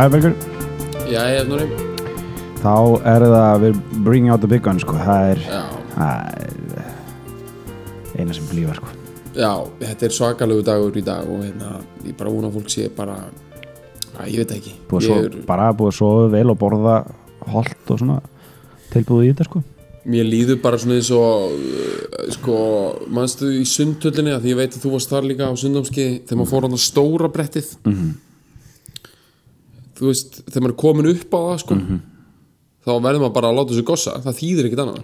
Já, Bergur Já, ég er núri Þá er það við bringing out the big gun sko. það er, það er eina sem blífa sko. já, þetta er svakalegu dagur í dag og hérna, ég bara vona fólk sé bara að ég veit ekki búið svo, er, bara búið að sofa vel og borða holt og svona tilbúið í þetta sko. Mér líður bara svona eins og uh, sko, mannstu í sundhöllinni að því ég veit að þú varst þar líka á sundamski þegar maður fór hann að stóra brettið Mhm. Þú veist, þegar maður er komin upp á það sko, Mhm. þá verður maður bara að láta þessu gossa það þýðir ekkert annað.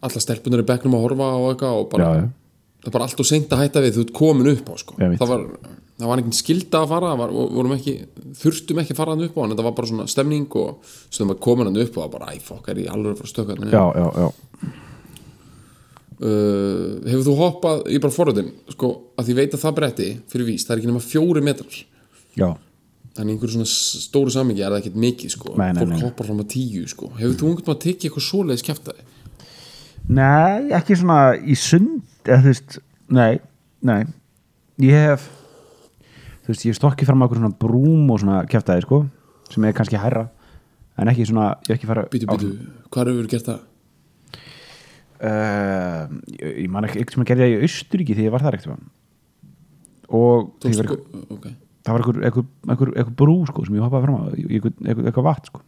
Alla stelpunar í bekknum að horfa og eitthvað og bara, Já, já. það er bara allt og seint að hætta við þú ert komin upp á sko. Ég það var, það var einhvern skilda að fara það var, ekki, þurftum ekki að fara hann upp á en þetta var bara svona stemning og þegar maður komin hann upp á það bara, æ, fokk, er ég alveg að fara að stöka þarna niður?" já, já, já. uh, hefur þú hoppað í bara forröðin sko, að því veit að það bretti fyrir víst, það er ekki nema fjóri metrar já. Þannig einhverju svona stóru samingi er það ekkert mikið sko. Nei, nei, fólk hoppar fram að tíu sko. hefur þú einhvern veginn að tekið eitthvað svoleiðis kjæftaði Nei, ekki svona í sund eða þú veist, nei, nei ég hef þú veist, ég hef stokkið fram á okkur svona brúm og svona kjæftæði, sko sem er kannski hærra, en ekki svona ég hef ekki fara býtu, býtu, hvað hefur gert það? uh, ég, ég man ekki, eitthvað sem að gerði það í Austuríki þegar ég var þar eitthvað og því var, sko, ok það var eitthvað, eitthvað, eitthvað, eitthvað brú, sko, sem ég hoppaði fram á eitthvað vatn, sko.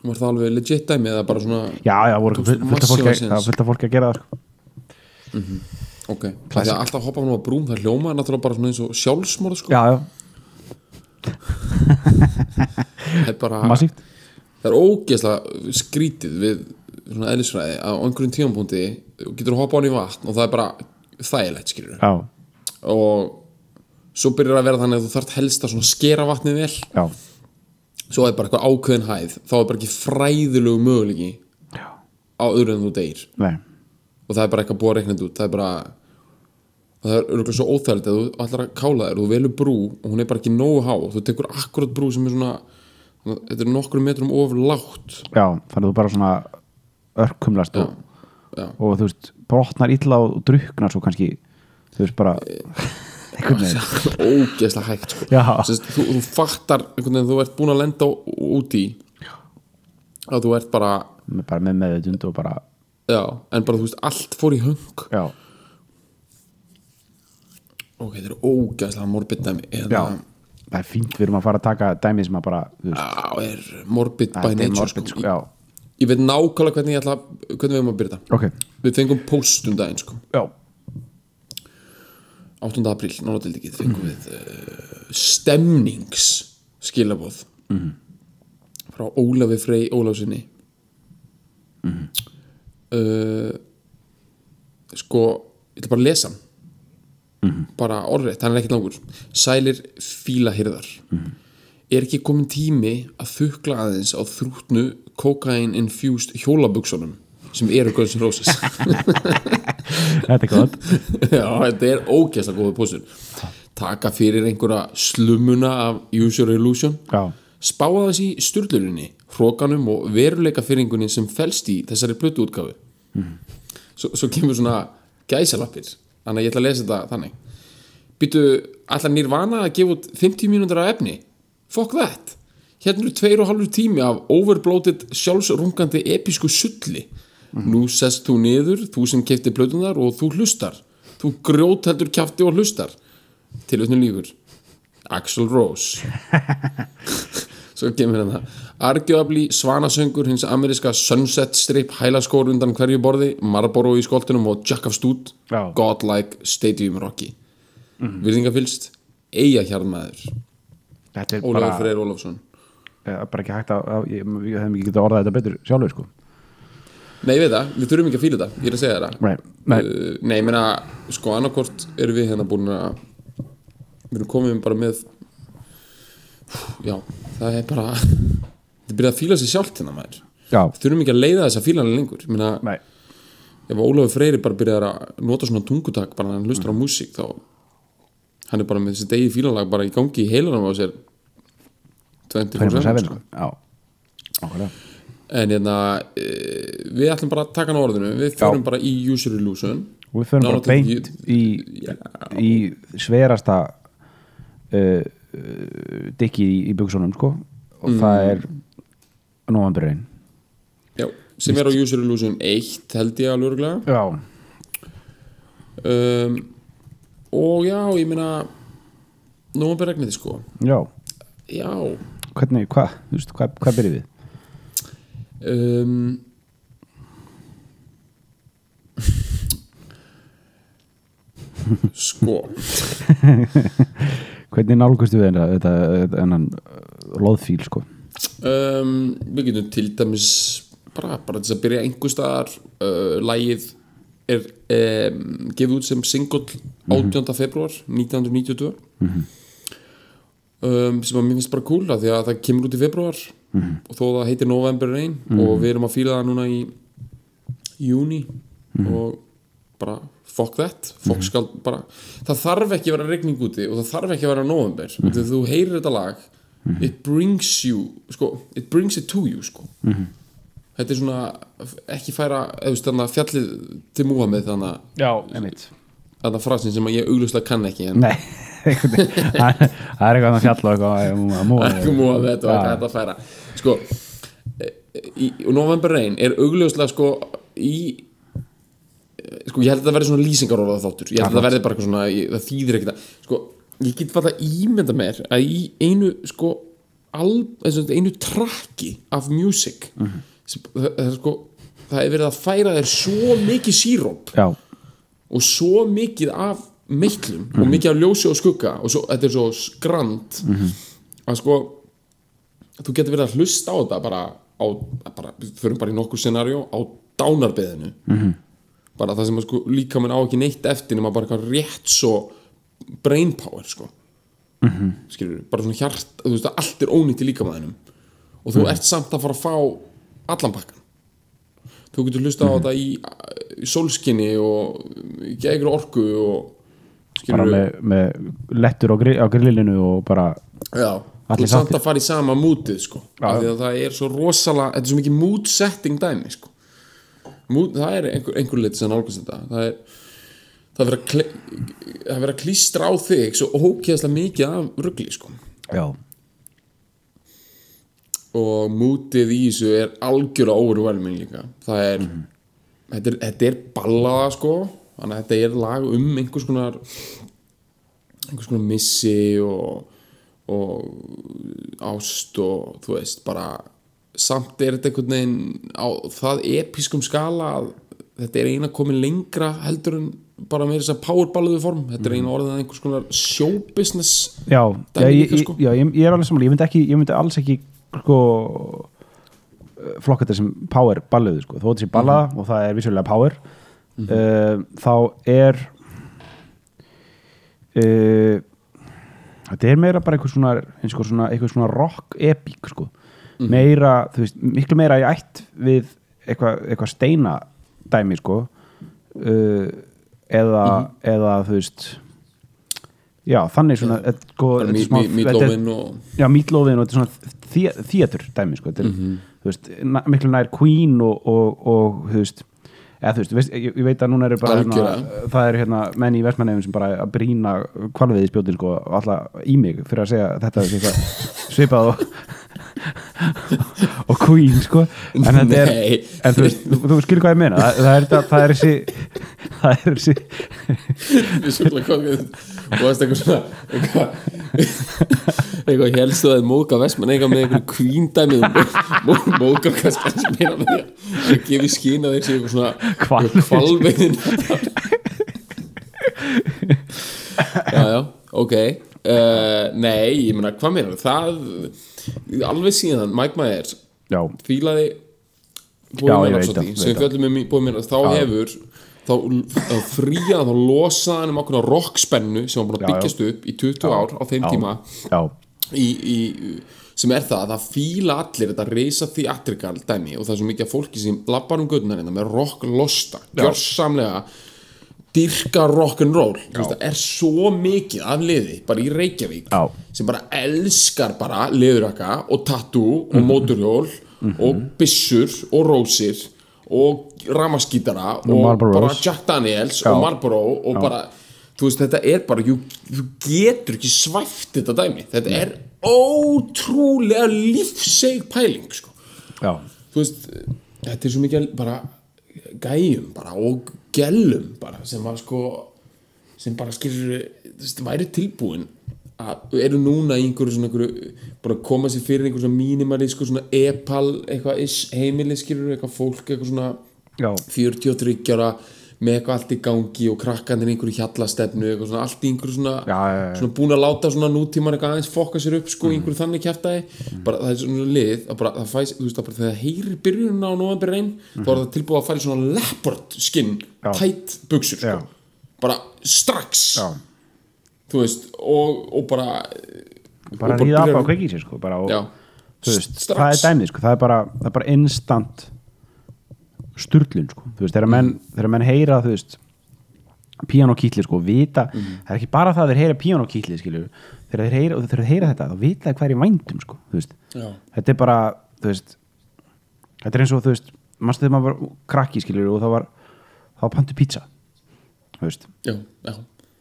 Var það alveg legit dæmi eða bara svona já, já, voru fullt af fólki, að- að gera það, sko. Ok, það er alltaf hoppa fram að brúm það hljóma er náttúrulega bara svona eins og sjálfsmorð sko. já, já, það er bara massíft. Það er ógeðslega skrítið við svona eðlisfræði á einhverjum þú getur að hoppa á hann í vatn og það er bara þægilegt skilur já, og svo byrjar að vera þannig að þú þarft helst að skera vatnið vel. Já, svo er bara eitthvað ákveðin hæð þá er bara ekki fræðilegu möguleiki já, á öðru en þú deyr. Nei. Og það er bara eitthvað búið að reikna út það er bara það er örgulega svo óþægilegt að þú ætlar að kála þér þú velur brú og hún er bara ekki nógu há. Þú tekur akkurat brú sem er svona þetta er nokkrum metrum ofur lágt. Já, þannig að þú bara svona örkumlast og, já. og þú veist, brotnar illa og druknar svo kannski þú veist bara veginn ógeðslega hægt sko. Já. Sest, þú, þú fattar einhvern veginn þú ert búin að lenda á- út í að þú ert bara bara með meðutund og bara já, en bara þú veist allt fór í hung já, ok, þetta er ógeðslega morbid dæmi já, eða það er fínt við erum að fara að taka dæmi sem að bara já, er morbid by nature morbid, sko. sko, já, ég veit nákvæmlega hvernig ég ætla hvernig við erum að byrja þetta ok við fengum post um sko. já, 8. apríl, ekki fengum við uh, stemnings skilabóð frá Ólafi Frey Ólafsinni uh, sko ég ætla bara að lesa hann. Bara orðrétt, hann er ekkert langur. Sælir fílahyrðar er ekki komin tími að þukla aðeins á þrútnu kokain infused hjólabuksunum sem eru Guns N' Roses þetta er gott. Já, þetta er ógeðslega góða póstur Taka fyrir einhverja slumuna af Use Your Illusion. Já, Spáða þess í sturlurinni Hrókanum og veruleika fyrringunni sem felst í þessari plötu útgáfu svo, svo kemur svona gæsalappir. Þannig að ég ætla að lesa þetta þannig. Býtu, allar Nirvana að gefa út 50 mínútur af efni? Fuck that. Hérna eru tveir og halvur tími af overbloated sjálfsrungandi episku sulli Nú sest þú niður, þú sem kefti plötunar og þú hlustar. Þú grjótheldur kjafti og hlustar. Til auðvitað líkur Axl Rose. Svo kemur hann það Arguably svanasöngur hins ameríska Sunset Strip hælaskór undan hverju borði Marlboro í skoltunum og Jack of Stud. Já. Godlike Stadium Rocky. Mm -hmm. Virðingafylst Eyja hjarnmaður Ólafur Freyr Ólafsson. Bara ekki hægt að, að ég, ég hefum ekki getað orðað þetta betur sjálfur sko Nei, ég veit það, við þurfum ekki að fíla þetta. Ég er að segja það. Nei, nei, uh, Nei, ég meina, sko annarkort erum við hérna búin að við erum komið bara með já, það er bara þetta byrja að fíla sig sjálft hérna maður. Já, þurfum ekki að leiða þessa fílanlega lengur. Ég meina, nei. ef Ólafur Freyri bara byrjar að nota svona tungutak bara hann hlustar á músík þá hann er bara með þessi degi fílanlag bara í gangi í heilanum á sér 24 24/7 sko. já, ákveðlega en hérna e, við ætlum bara að taka hann á orðinu. Við förum bara í user illusion. Og við förum bara beint í, í sverasta uh, uh, dikki í, í buksunum sko. Og það er novemberinn já, sem er á user illusion 1 held ég alveg örgulega já, um, og já, ég meina nómur regnið sko. Já, já. Hvernig, hvað, þú veist, hvað, hvað byrjum við? Um, sko. Hvernig nálgustu við þetta, ennan loðfíl sko? Um, við getum til dæmis bara, bara til að byrja einhver staðar uh, lægið er um, gefið út sem single 18. februar 1992 um, sem að mér finnst bara cool af því að það kemur út í februar og þó það heitir November Rain og við erum að fíla það núna í júni og bara fuck that fuck skal bara það þarf ekki að vera regning úti og það þarf ekki að vera november mm þú heyrir þetta lag it brings you sko, it brings it to you sko. þetta er svona ekki færa eða fjallið til Múhammed þannig að já, einmitt. þannig að frasin sem ég auglustlega kann ekki en nei, það er eitthvað að fjalla og eitthvað að múa Múhammed og þetta að færa sko e- í, og November Rain er auglustlega sko í sko ég held að það verði svona lýsingaróla þáttur. Ég held að það verði bara eitthvað svona ég, það þýðir ekkert sko ég get fatt að ímynda mér að í einu sko al, einu trakki af music sem, það, það er sko það er verið að færa þér svo mikið síróp já, og svo mikið af meitlum og mikið af ljósi og skugga og svo, þetta er svo skrand að sko þú getur verið að hlusta á þetta bara á, bara, förum bara í nokkur scenario á dánarbeðinu. -hmm. bara það sem sko líka minn á ekki neitt eftir nema bara eitthvað rétt svo brain power sko. -hmm. skilur bara svona hjart, þú veist allt er ónýtt í líkamæðinum og þú ert samt að fara að fá allan pakkan þú getur hlusta á þetta í, í sólskinni og í gegri orku og bara skilur með, með lettur á grillinu og bara já, þú ert samt að fara í sama mútið sko, af því að það er svo rosalega þetta er svo mikið mood setting dæmi sko. mood, það er einhver, einhver lit sem nálgast þetta. Það er það er verið að, er klístra á þig svo ókjæðslega mikið af rugli sko. já, og mútið í þessu er algjörlega overwhelming líka. Það er, þetta er þetta er ballaða sko. Þannig að þetta er lag um einhvers konar einhvers konar missi og, og ást og þú veist bara samt er þetta einhvern veginn á það episkum skala að þetta er eina komin lengra heldur en bara með þess að powerballuðu form. Þetta er eina orðið að einhvers konar showbusiness já, já, ég, sko. já ég, ég er alveg saman ég myndi, ekki, ég myndi alls ekki sko flokka þetta sem power balluðu sko, þó þetta sé balla og það er vissulega power uh, þá er uh, þetta er meira bara einhvers svona, og svona, einhvers svona rock epic sko. Meira, þú veist, miklu meira í ætt við eitthvað eitthva steina dæmi sko. Uh, eða, eða þú veist já, þannig svona sko, Mítlófin og já, Meatloafin og þetta er svona þétur dæmi sko, þetta er, Mhm. þú veist, miklu nær Queen og, og, og þú veist eða þú veist, veist ég, ég veit að núna eru bara hérna, það eru hérna menn í vestmannefum sem bara að brína kvalviði spjótin sko, og alltaf í mig fyrir að segja þetta svipað, og og Queen sko. En er, en þú veist, þú, þú skilur hvað ég meina. Er, það, það er þessi það er þessi hvað og það er eitthvað svona eitthvað helstu að móka vestmann eitthvað með einhverju kvíndæmið móka kannski að meina með því að gefi skýna sér eitthvað svona kvalveiðin já já, ok. Uh, nei, ég meina hvað meina það alveg síðan Mike Myers fílaði veit Rhapsody það, sem veit við fjöllum um í búið mér þá hefur þá, fría þá losaði hann um ákveðna rockspennu sem var búin að byggjast upp í 20 ár á þeim tíma. Já, í, í, sem er það að það fíla allir þetta reysa theatrical dæmi og það er svo mikið fólki sem lappar um gödunar hérna með rock losta gjörsamlega dyrka rock'n'roll það er svo mikið af liði bara í Reykjavík Já. sem bara elskar bara liðuraka og tattoo og móturhjól og byssur og rósir og ramaskítara og, bara. Jack Daniels Já. og Marlboro og bara þú veist þetta er bara þú, þú getur ekki svæft þetta dæmi þetta er ótrúlega lífseg pæling sko. já, þú veist þetta er svo mikið bara gæjum bara og gellum bara sem var sko sem bara skilur þú veist, væri tilbúin að eru núna í einhverju svona einhverju, bara koma sér fyrir einhverju svona mínimalísku svona epal eitthvað is heimili skilur eitthvað fólk eitthvað svona já, 43 ára með eitthvað allt í gangi og krakkanir einhverju hjallastefnu eitthvað svona allt í einhverju svona, Já, já, já. svona búin að láta svona nútíman eitthvað aðeins fokka sér upp sko í einhverju þannig kjæftæði bara það er svona lið að bara, það fæs, þú veist að bara þegar það heyrir byrjun á november reyn þá er það tilbúið að fara í svona leopard skinn tætt buksur sko. Bara strax. Já þú veist og, og bara bara og ríða byrjar- af á kveikið sér sko bara, og, já, þú veist, það er dæmið sko, það er bara, það er bara instant sturlun sko, þú veist, þegar menn, þegar menn heyra, þú veist píanókýtli sko, vita það er ekki bara það að þeir heyra píanókýtli skilju, þegar þeir heyra, þeir heyra þetta þá vita það hvað er í vændum sko, þú veist. Já. þetta er bara, þú veist þetta er eins og, þú veist mannstu þegar maður var krakki skilju og það var var pöntu pizza þú veist, já, já,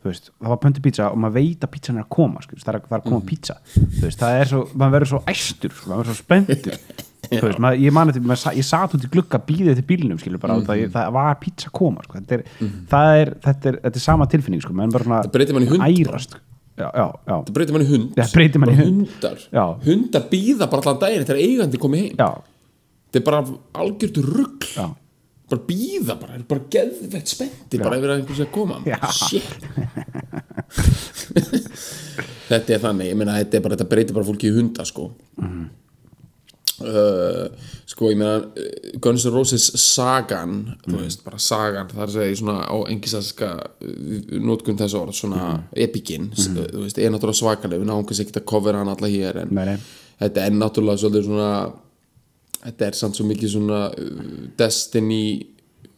veist, það var pöntu pizza og maður veit að pizzan er að koma sko, það, er, að koma pizza. Þú veist, það er svo, maður verður svo æstur sko, maður verður svo spenntur. Ég ég satt út í glugga býðið til bílnum, skilur bara, mm það, það var pizza að koma, sko, þetta er, það er þetta er, þetta er sama tilfinning, sko, Það breytir mann í hund, ærast, já, já, já. Það breytir mann í hund. Hund. hundar, hundar býða bara allan daginn þegar eigandi komið heim. Já, þetta er bara algjört rugg bara býða bara, er bara geðvegt spennti bara yfir að einhversu að koma þetta er þannig, ég meina þetta er bara, þetta breytir bara fólki í hunda sko Mhm. uh, sko, ég meina uh, Guns N' Roses sagan þú Mhm. veist, bara sagan, segja í svona á engisaska nótkun þess orð, svona Mhm. epikinn þú veist, er náttúrulega svakaleg, við náum kannski ekki að covera hann alla hér en nei. þetta er náttúrulega svolítið svona þetta er samt svo mikið svona uh, Destiny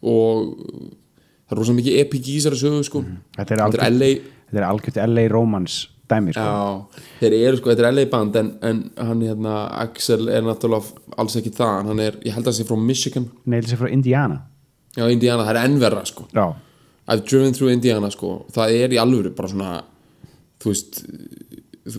og það er rosa mikið epic í þessari sögu sko. Mhm. þetta er er algjört LA þetta er algjört LA romance dæmi, sko. Já, eru sko, þetta er LA band en, en hann hérna, Axel er náttúrulega alls ekki það, hann er, ég held að hann sé frá Michigan, neil sér frá Indiana. Já Indiana, það er ennverra sko. Já, I've driven through Indiana sko. Það er í alvöru bara svona þú veist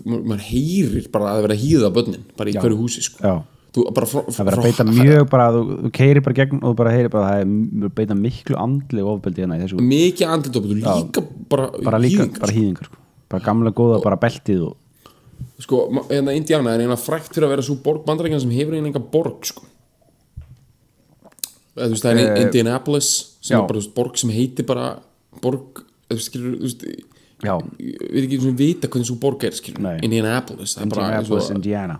maður heyrir bara að það vera hýða börnin bara í hverju húsi sko. Já þú, bara frá, það verður að beita mjög bara, þú, þú keiri bara gegn og þú bara heyri bara, það er beita miklu andli ofbeldi hérna í þessu, mikið andlitopið og líka bara, bara líka, hýðingar, bara hýðingar sko. bara gamla góða, bara beltið og sko, hérna Indiana er eina frækt fyrir að vera svo borg bandarækjan sem hefur eina enga borg sko eða þú veist það er Eh, Indianapolis sem já. er bara þú veist, borg sem heitir bara borg eða þú skilur, þú veist já, ég veit ekki svona vita hvernig svo borg er skilur. Indianapolis Indianapolis, og, Indiana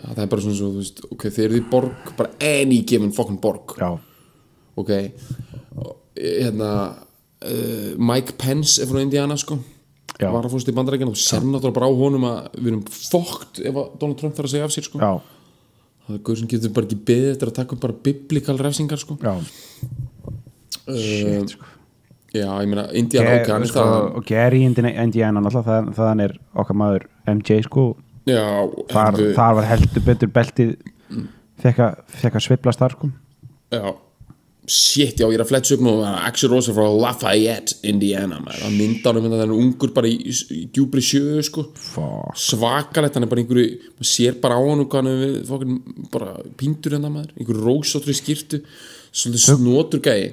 ja, það er bara svona svo, þú veist, ok, þeir eru í borg bara any given fucking borg. Já, ok Og, hérna uh, Mike Pence er frá Indiana sko. Já. var að fórst í bandarækjan og sér náttúrulega bara á honum að við erum fókt ef að Donald Trump þarf að segja af sér sko. Já, það er guð sem getur bara ekki beðið eftir að taka bara biblíkal refsingar sko. Já. Shit, sko. já, ég meina, Indiana Ge- ok, sko, og Gary Indiana náttúrulega, það, þaðan er okkar maður MJ sko, já, þar, hefðu- þar var heldur betur beltið fekk að, sviplast þar sko. Já. Shit, já, ég er að fletsa upp nú Axel Rosa frá Lafayette, Indiana maður. hann mynda hann um hann er ungur bara í, í djúbri sjö, sko. Fuck. svakalegt, hann er bara einhverju maður sér bara á hann hvað hann er við fókin, bara píndur hérna maður, einhverju rósóttri skýrtu svolítið snotur gæi.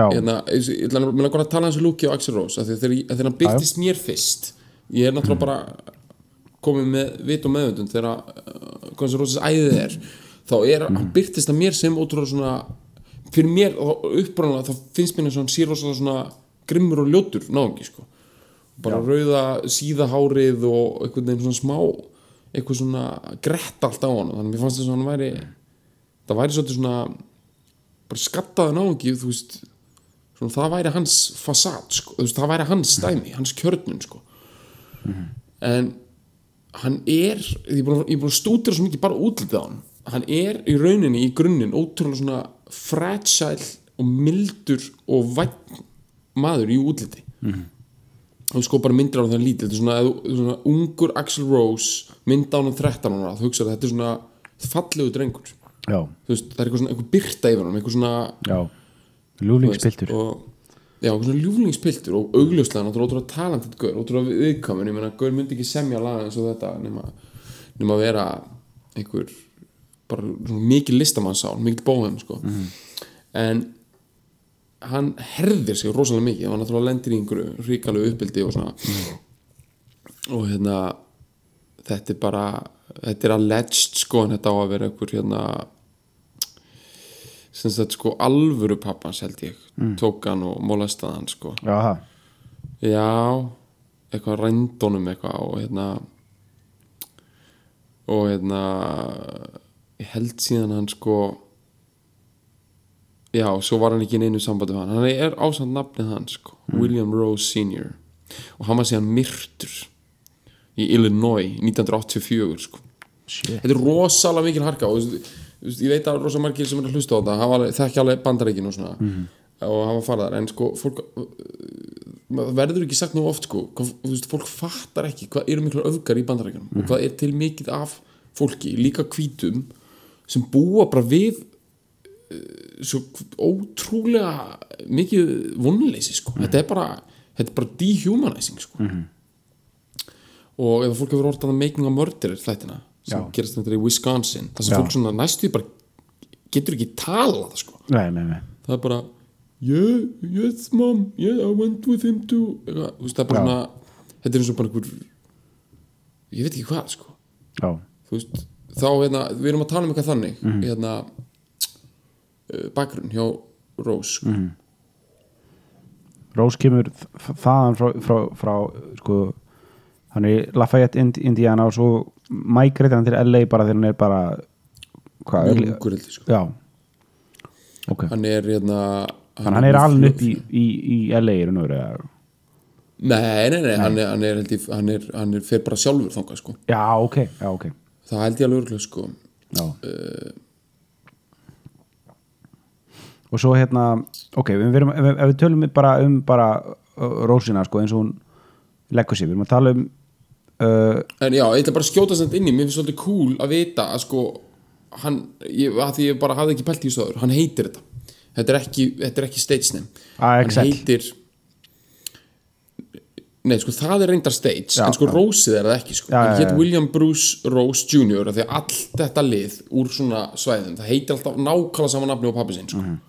Hérna, ég ætla að tala hans um Luki og Axel þegar, þegar hann byrtist mér fyrst ég er náttúrulega bara komið með vit og meðvöndun þegar uh, Guns N' Roses æðið er þá er, hann byrtist að mér sem ótrúlega svona fyrir mér uppbránulega þá finnst mér eins og hann sé rosalega svona grimmur og ljótur náðungi sko. Bara rauða síðahárið og einhvern veginn svona smá eitthvað svona grett allt á hann þannig að mér fannst þess að hann væri það væri svolítið svona bara skattaði náðungi þú veist svona, það væri hans fasad sko, veist, það væri hans dæmi, hans kjörnun sko. en hann er ég er búin að, að stúdira svo mikið bara útlitið á hann. Hann er í rauninni í grunninn ótrúlega svona fragile og mildur og væn maður í útliti. Hann sko bara myndir á hann lítið þetta er svona, svona ungur Axl Rose mynda á hann 13 ára þú hugsaði þetta er svona fallegu drengur. Veist, það er eitthvað svona eitthvað byrta yfir hann eitthvað svona já. Ljúflingspiltur og, já, svona ljúflingspiltur og augljóslega náttúrulega talentið gaur, ótrúlega viðkamin ég meina, gaur myndi ekki semja laga eins og þetta nema, nema að vera einhver bara svona mikið listamannssál, mikið bóhem sko. en hann herðir sig rosalega mikið. Hann náttúrulega lendir í einhverju ríkalegu uppbyldi og svona. Og hérna þetta er bara þetta er alleged sko en þetta á að vera einhver hérna sem sagt sko alvöru pappans held ég. Tók hann og molestaði hann sko. Það, já, eitthvað rændónum eitthvað og hérna og hérna ég held síðan hann sko já, svo var hann ekki í neinu sambandi hann. Hann er ásamt nafnið hann sko William Rose Sr. og hann var síðan myrtur í Illinois 1984 sko. Shit. Þetta er rosalega mikil harka og ég veit að rosa margir sem er að hlusta á þetta þekki alveg bandareikin og svona. Og hann var farðar en sko fólk uh, verður ekki sagt nú oft sko hvað, veist, fólk fattar ekki hvað eru miklar öfgar í bandareikinum og hvað er til mikið af fólki, líka hvítum sem búa bara við uh, svo ótrúlega mikið vonleysi sko. Þetta er bara, þetta er bara dehumanizing sko. Og ef fólk hefur orðað að Making a Murderer þættina sem gerast þetta í Wisconsin þar sem fólk svona næstu bara getur ekki talað sko. nei, nei, nei það er bara yeah, yes mom, yeah I went with him to eitthvað, þú veist, það er bara svona þetta er eins og bara einhver ég veit ekki hvað sko veist, þá hérna, við erum að tala um eitthvað þannig Mhm. hérna uh, bakgrunn hjá Rose sko. Mhm. Rose kemur þaðan frá, frá, frá sko, hann er Lafayette, Ind- Indiana og svo migrate hann til LA bara þegar hann er bara hvað, mjög early- ungur heldur sko. já ok, hann er hérna þannig hann er alveg upp í, í, í LA og veru, eða? nei, nei, nei, Hann, er, hann er held ég hann er, hann er fer bara sjálfur þangað sko. já, ok, já, ok það held ég alveg örgulega sko. já og svo hérna ok, við verum, ef, við tölum bara um bara uh, Rósina sko, eins og hún leggur sér, við erum að tala um uh, en já, ég ætla bara að skjóta samt inn í mér finnst svolítið cool að vita að sko hann, ég, að því ég bara hafði ekki pælt í þessu áður hann heitir þetta þetta er ekki, þetta er ekki stage name Ah, hann heitir nei, sko það er reyndar stage Já, en sko já. Rósið er það ekki sko Já, hann heit. William Bruce Rose Jr. því að allt þetta lið úr svona svæðum það heitir alltaf nákvæmlega sama nafni á pappi sinn sko. Mhm.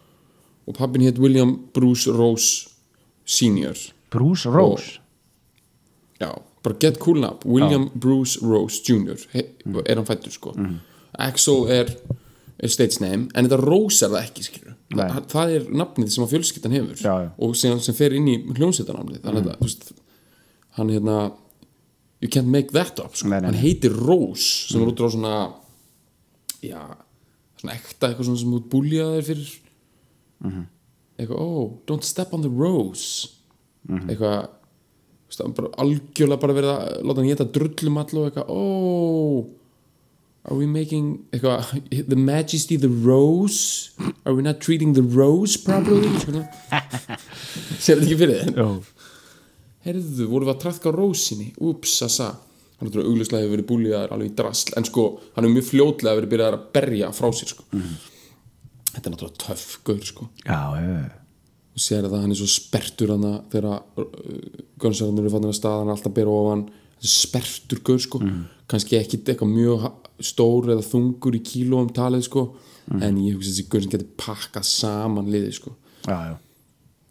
og pappin heit William Bruce Rose Sr. Bruce Rose Já, bara get cool nafn William Bruce Rose Jr. He, er hann fættur sko. Axel er, er stage name en þetta Rose er það ekki skilur Nei. það, er nafnið sem að fjölskyldan hefur Já, já. og sem, sem fer inn í hljómsveitarnafnið. Þannig að þú veist hann hérna you can't make that up sko. Nei, nei, hann nei. heitir Rose sem er út á svona já, svona ekta eitthvað svona sem út búljaðir fyrir. Eitthvað, oh, don't step on the rose. Eitthvað þú veist, hann bara algjörlega bara verið að láta hann geta drullum all og eitthvað oh are we making eitthvað, the majesty the rose? Are we not treating the rose properly? Sér þetta ekki fyrir þið Jó. herðu, vorum við að trafka rósinni? Ups, assa hann er augljóslega hefur verið búlíðar alveg í drasl en sko, hann er mjög fljótlega verið byrjað að berja frá sér sko. þetta er náttúrulega töff gaur sko. Já, já, og sér að hann er svo spertur hann þegar uh, Gunsarðanur er fannin að stað hann er alltaf bera ofan. Spertur gaur sko. Kannski ekki eitthvað mjög stór eða þungur í kílóum talið sko. En ég hugsa þessi gaur sem getur pakkað saman liði sko. Já, já.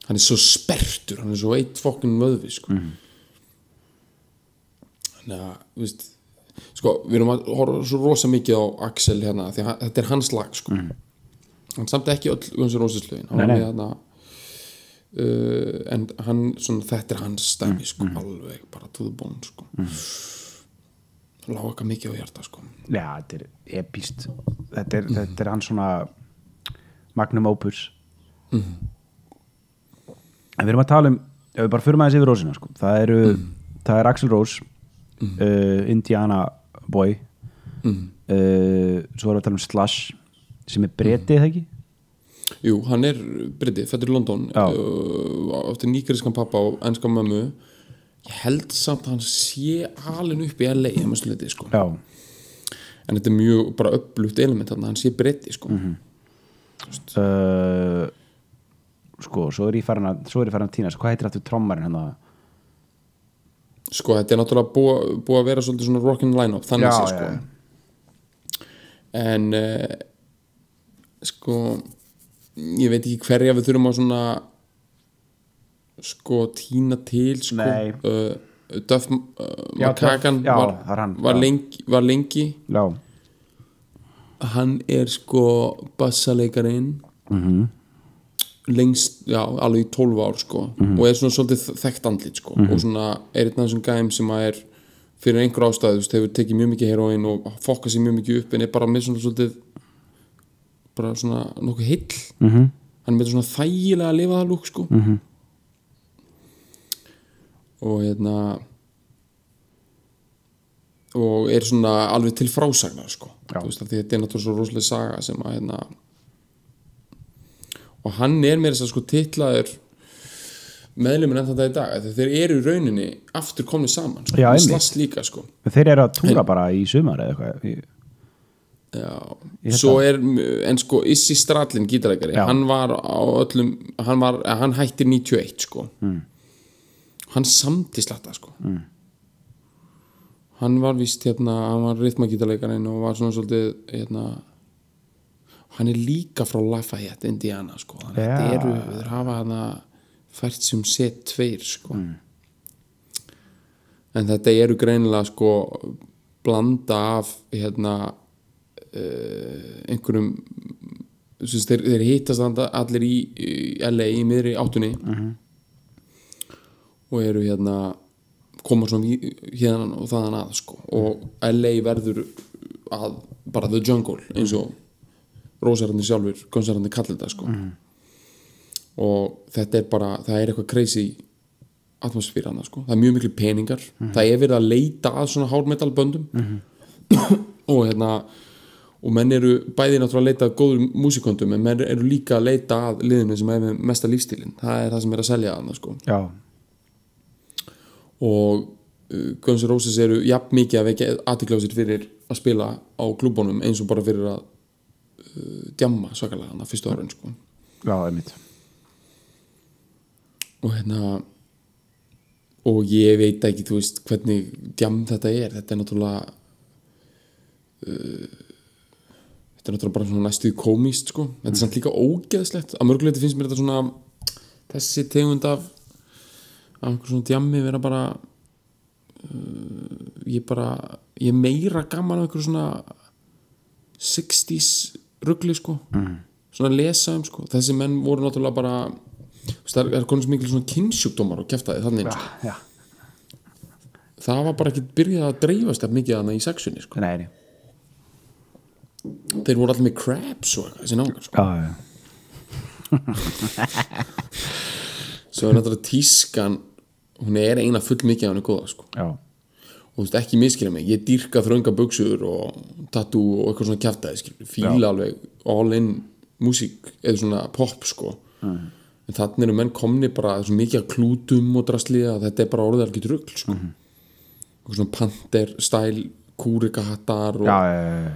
hann er svo spertur, hann er svo eitt fokkin vöðvi sko. þannig að þú veist, sko, við erum að horfa svo rosa mikið á Axel hérna því að þetta er hans lag sko. hann samt ekki öll Guns N' Roses lögin. Hann með hérna uh, en hann, svona, þetta er hans stæmi sko, alveg bara to the bone sko. mm. lága eitthvað mikið á hjarta sko. já, þetta er epíst þetta er, þetta er hann svona magnum opus En við erum að tala um, ef við bara förum aðeins yfir Rósina sko. það, eru, það er Axel Rose uh, Indiana Boy mm. uh, svo erum við að tala um Slash sem er bretið það ekki Jú, hann er breytið, fættur í London uh, Áttu nýgeriskan pappa og ennska mömmu Ég held samt að hann sé alin upp í LA að leiti, sko. En þetta er mjög bara upplutt element að hann sé breytið sko. uh, sko, svo er ég farin að svo er ég farin að týna, hvað heitir aftur trommarinn hann að Sko, þetta er náttúrulega búið búi að vera svolítið svona rockin' line-up Þannig Já, sé, sko já. En uh, Sko Ég veit ekki hverja við þurfum að svona Sko, tína til sko. Uh, Duff uh, já, var, var, var lengi. Já, Hann er sko bassaleikarin. Mhm. lengst, já, alveg í 12 ár sko, Mhm. og er svona svolítið þekkt andlit sko, og svona er einn af þessum gæm sem að er fyrir einhver ástæðu, þú veist, hefur tekið mjög mikið heroin og fokkað sér mjög mikið upp en er bara með svona svolítið bara svona nokkuð heill Mhm. hann er með svona þægilega að lifa það lúk sko Mhm. og hérna og er svona alveg til frásagnar sko, veist, þetta er náttúrulega svo rosalega saga sem að hérna og hann er meira þess að sko titlaður meðluminn enn þetta í dag þeir eru í rauninni aftur komni saman sko. Já, Með slast líka sko þeir eru að túra bara í sumar eða eitthvað Í- Já, Ég held svo er en sko Issi Strallin gítarækari hann var á öllum hann, var, hann hættir 91 sko. Mm. hann samti slatta sko. Mm. hann var vist hérna hann var rithmagítarækarinn og var svona svolítið hérna hann er líka frá Lafayette, Indiana sko. Þannig að þetta eru, þeir hafa hann fært sem set tveir sko. En þetta eru greinilega sko blanda af hérna einhverjum sem sagt, þeir, þeir hittast allir í, í LA í miðri áttunni. Og eru hérna koma svona hérna og þaðan að sko. Og LA verður að bara the jungle eins og rósarandi sjálfur, konserandi kallir þetta sko. Og þetta er bara það er eitthvað crazy atmosfýra hana sko, það er mjög miklu peningar. Það er verið að leita að svona hármetalböndum og hérna og menn eru bæði náttúrulega að leita að góður músiköndum en menn eru líka að leita að liðinu sem er með mesta lífstílin það er það sem er að selja hana sko. Já, og uh, Guns N' Roses eru jafn mikið að vekja aðtiklásir fyrir að spila á klúbunum eins og bara fyrir að uh, djamma svakalega hana fyrstu áraun sko. Já, einmitt. Og hérna og ég veit ekki, þú veist, hvernig djam þetta er, þetta er náttúrulega uh, þetta er náttúrulega bara svona næstuð komíst sko, þetta er samt líka ógeðslegt að mörguleiti finnst mér þetta svona þessi tegund af af einhver svona djammi vera bara uh, ég bara ég meira gaman af einhver svona 60s ruggli sko mm. svona að lesa um sko þessi menn voru náttúrulega bara það er konum sem mikil svona kynnsjúkdómar og kæftaði þannig sko. Já, það var bara ekki byrjað að dreifast eftir mikið þannig í sexunni sko. nei þeir voru allir með crabs og eitthvað þessi náungar sko. Já, já, svo er náttúrulega tískan hún er eina full mikið af henni góða sko. já, og þú veist ekki miskilja mig ég dýrka þrönga buksur og tattoo og eitthvað svona kjaftaði fíla alveg all in músík eða svona pop sko en þannig eru menn komni bara svo mikið að klútum og drasli að þetta er bara orðið alveg rugl sko. og svona panter stæl kúrikahattar og já, já, já.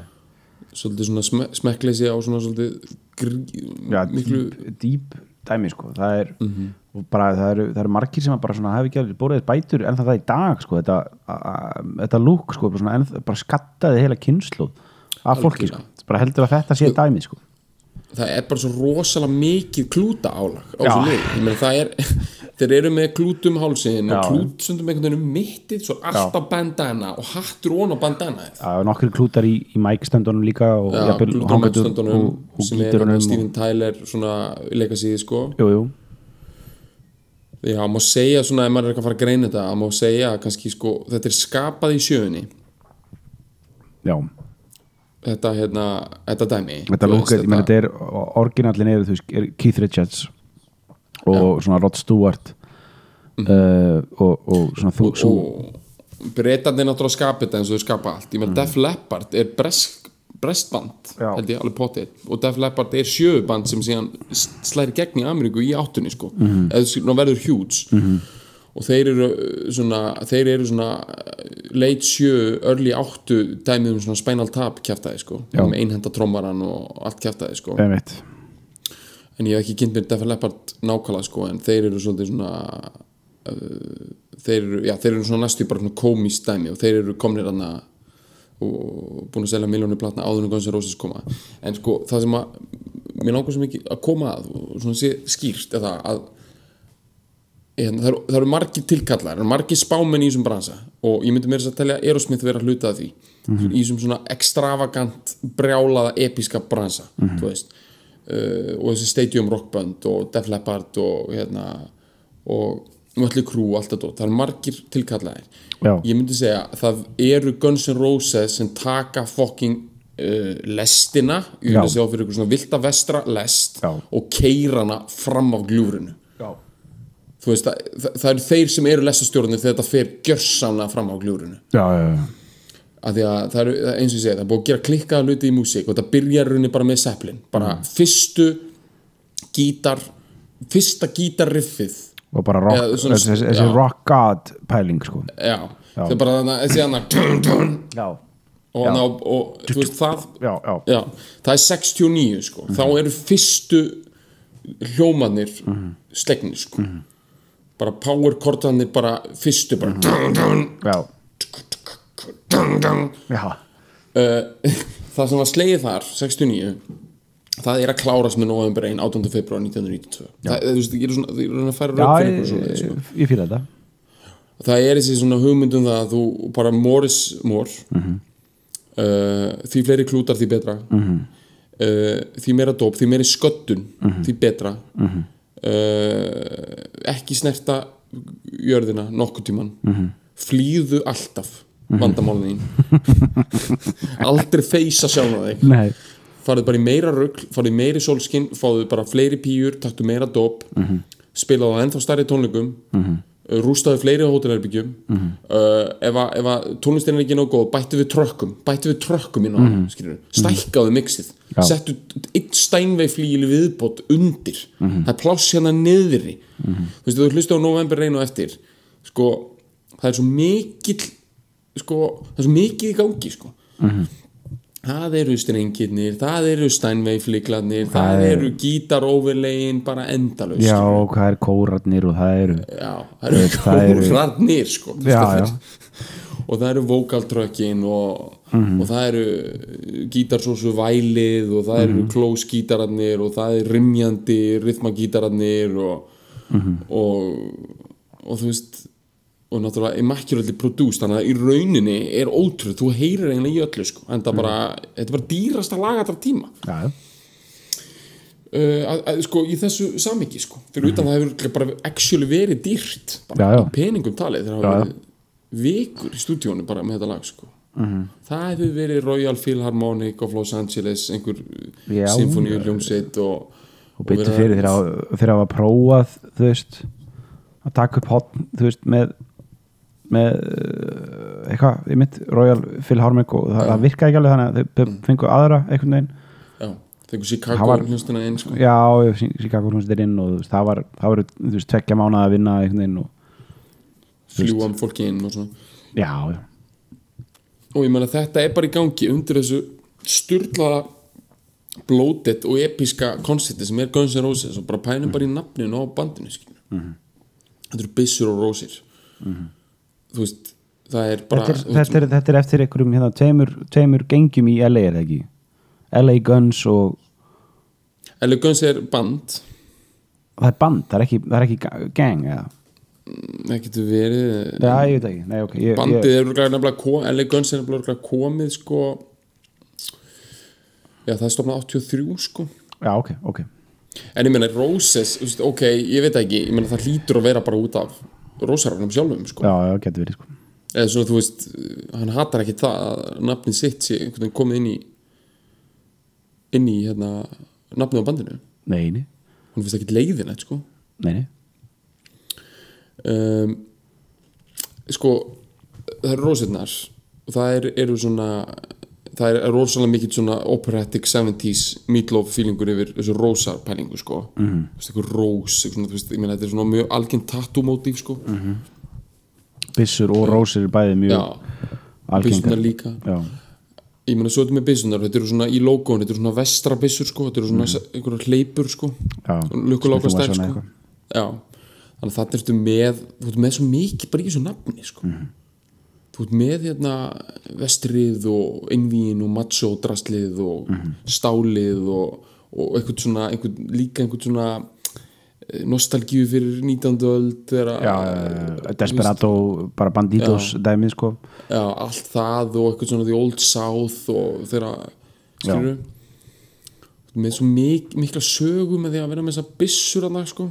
Svolítið svona sme smekkleysi á svona svolítið grí, já miklu dýp, dýp dæmi sko. Það er, og bara, það, eru, það eru margir sem bara svona hafi ekki alveg bórið bætur en það er í dag sko þetta, a, a, þetta lúk sko bara, svona, bara skattaði heila kynslu af fólki sko, bara heldur að þetta sé dæmi sko. það er bara svo rosalega mikið klúta álag á Ég meina, það er, þeir eru með klútum hálsin Já. og klútsundum einhvern veginn um mittið svo alltaf bandana og hattur ón á bandana. Er nokkri klútar í, í mækstöndunum líka og, Já, klútum á og sem er og, Steven Tyler svona leikasíði sko. Jú, jú, Já, má segja svona ef maður er ekki að fara að greina þetta að má segja kannski sko þetta er skapað í sjöunni. Já. Þetta hérna, þetta dæmi. Þetta þú lúk, veist, ég meina þetta er orginallin er, þú veist, Keith Richards og svona Rod Stewart uh, og, og svona þú, og, og breytandi náttúrulega skapa þetta eins og þau skapa allt. Ég með Def Leppard er bresk, brestband Já. held ég alveg potið. Og Def Leppard er sjöuband sem síðan slæri gegn í Ameríku í áttunni sko. Eða svona verður huge. Og þeir eru uh, svona þeir eru svona uh, late sjö early áttu dæmið um svona Spinal Tap kjaftaði sko. Já. með einhenda trommaran og allt kjaftaði sko. Einmitt en ég hef ekki kynnt mér Def Leppard nákvæmlega sko en þeir eru svolítið svona uh, þeir eru, já, þeir eru svona næstu bara svona komist dæmi og þeir eru komnir aðna og búin að selja miljónu platna áður en Guns N' Roses koma. En sko það sem að mér langar svo mikið að koma að og svona sé skýrt er það að en, það, eru, það eru margir tilkallar, það eru margir spámenn í þessum bransa og ég myndi mér þess að telja Aerosmith vera hluta af því. Í þessum svona extravagant brjálaða episka bransa þú veist uh, og þessi Stadium Rockband og Def Leppard og hérna og Mötli Crew og allt þetta það eru margir tilkallaðir Já. ég myndi segja að það eru Guns N' Roses sem taka fucking uh, lestina ég myndi segja fyrir ykkur svona vilda vestra lest Já. og keirana fram af gljúfrinu Já. þú veist, það, það, það eru þeir sem eru lestastjórnir þegar þetta fer gjörsamlega fram á gljúrinu já, já, já. Af því að það eru, það er eins og ég segi, það er búið að gera klikkaða hluti í músík og þetta byrjar runni bara með Zeppelin. Bara fyrstu gítar fyrsta gítarriffið. Og bara rock, svona- þessi, þessi já. rock god pæling sko. Já, það er bara þannig þessi hann já, og, hana, og, og þú veist það já, já, já, það er 69 sko. Þá eru fyrstu hljómanir slegnir sko. Bara power kortanir bara fyrstu bara já, já. það sem var slegið þar 69 það er að klárast með november 1 18. februar 1992 það, þú veist, ég er svona, ég er að færa já rauk fyrir ykkur svona sko. ég, ég fýla þetta það er þessi svona hugmyndum það að þú bara more is more Mhm. uh, því fleiri klútar því betra Mhm. uh, því meira dóp, því meiri sköttun Mhm. því betra uh, ekki snerta jörðina nokkuð tíman Mhm. flýðu alltaf vandamálin þín aldrei feysa sjálf þig nei, farið bara í meira rugl, farið í meiri sólskinn fáðu bara fleiri píur, taktu meira dóp Mhm. spilaðu á ennþá stærri tónleikum mm rústaðu fleiri hótelherbyggjum Mhm. uh, ef að, ef að tónlistin er ekki nóg góð, bættu við trökkum bættu við trökkum inn á mm -hmm. stækkaðu mixið, Mhm. Já. settu eitt stænvei flíli viðbót undir Mhm. það er pláss hérna niðri þú veist, þú hlustu á november reyn og eftir sko, það er svo mikill sko, það er svo mikið í gangi sko Mhm. það eru strengirnir, það eru stænveifliklarnir, það, Það er- eru gítaróverlegin bara endalaust já, og hvað er kórarnir og það eru já, það eru það eru- kórarnir sko, þú Já, já. og það eru vokaltrökkin og, Mhm. og það eru gítarsósu vælið og það eru klósgítararnir og það er rimjandi rithmagítararnir og, Mhm. og og þú veist og náttúrulega immaculately produced þannig að í rauninni er ótrúð þú heyrir eiginlega í öllu sko. En það bara, þetta er bara dýrasta lag allra tíma. Já, uh, að, að, sko í þessu samiki sko. Fyrir utan það hefur bara actually verið dýrt bara já. í peningum talið. Þegar já. verið vikur í stúdíónu bara með þetta lag sko. Það hefur verið Royal Philharmonic of Los Angeles einhver hljómsveit og, og byrju verið fyrir þeirra þeirra að prófað þú veist að taka upp hotn, þú veist með með uh, eitthvað, ég mitt Royal Philharmonic og það, það virkaði ekki alveg þannig að þau mm. fengu aðra einhvern veginn. Já, Það Chicago hljómsdina einn sko. Já, Chicago hljómsveitir inn og það var, það var þú veist, tveggja mánuð að vinna einhvern veginn og fljúam fólki inn og svona. Já, já, og ég meina þetta er bara í gangi undir þessu sturlaða blótið og episka koncepti sem er Guns N' Roses og bara pænum bara í nafninu á bandinu mm þetta eru byssur og rósir þú veist það er bara þetta, er, þetta, er, þetta er eftir einhverjum hérna, tveimur, tveimur gengjum í LA er það ekki? LA Guns og Eller Guns er band. Það er band, það er ekki, það er ekki ga- gang eða? Það getur verið Já, ég veit ekki, nei, ok ég, bandið ég, er nefnilega kom, Eller Guns er nefnilega komið sko. Já það er stofnað 83 sko. Já, ok, ok. En ég meina Roses, ok, ég veit ekki. Ég meina það hlýtur að vera bara út af Rósarafnum sjálfum, sko. Já, já, getur verið, sko. Eða svona, þú veist, hann hatar ekki það að nafnið sitt sé einhvern veginn komið inn í inn í, hérna nafnið á bandinu, Nei, nei. Hann finnst ekki leiðinett, sko. Nei, nei, um, sko það eru rósirnar. Og það er, eru svona það er rosalega mikið svona operatic 70s meatloaf feelingur yfir þessu rósar pælingu sko. Mm -hmm. þú veist, eitthvað rós svona, veist, meina þetta er svona mjög algjörn tattoo mótíf sko. Byssur og rósir er bæði mjög já, byssunar líka. Já, ég meina svo þetta með byssunar, þetta eru svona í logoun þetta eru svona vestra byssur sko þetta eru svona mm. einhverjar hleypur sko. Lukkuláka Wesson sko. já, þannig að þetta ertu með þú ert með svo mikið bara í þessu nafni sko. Mhm. Þú ert með hérna vestrið og einvíin og macho drastlið og Mhm. stálið og, og einhvern svona einhvern, líka einhvern svona eh, nostalgíu fyrir 19. öld já, já, Desperado bara Banditos dæmið sko. Já, allt það og eitthvað svona The Old South og þeirra skilur með svo mik mikla sögu með því að vera með þessa byssur að það sko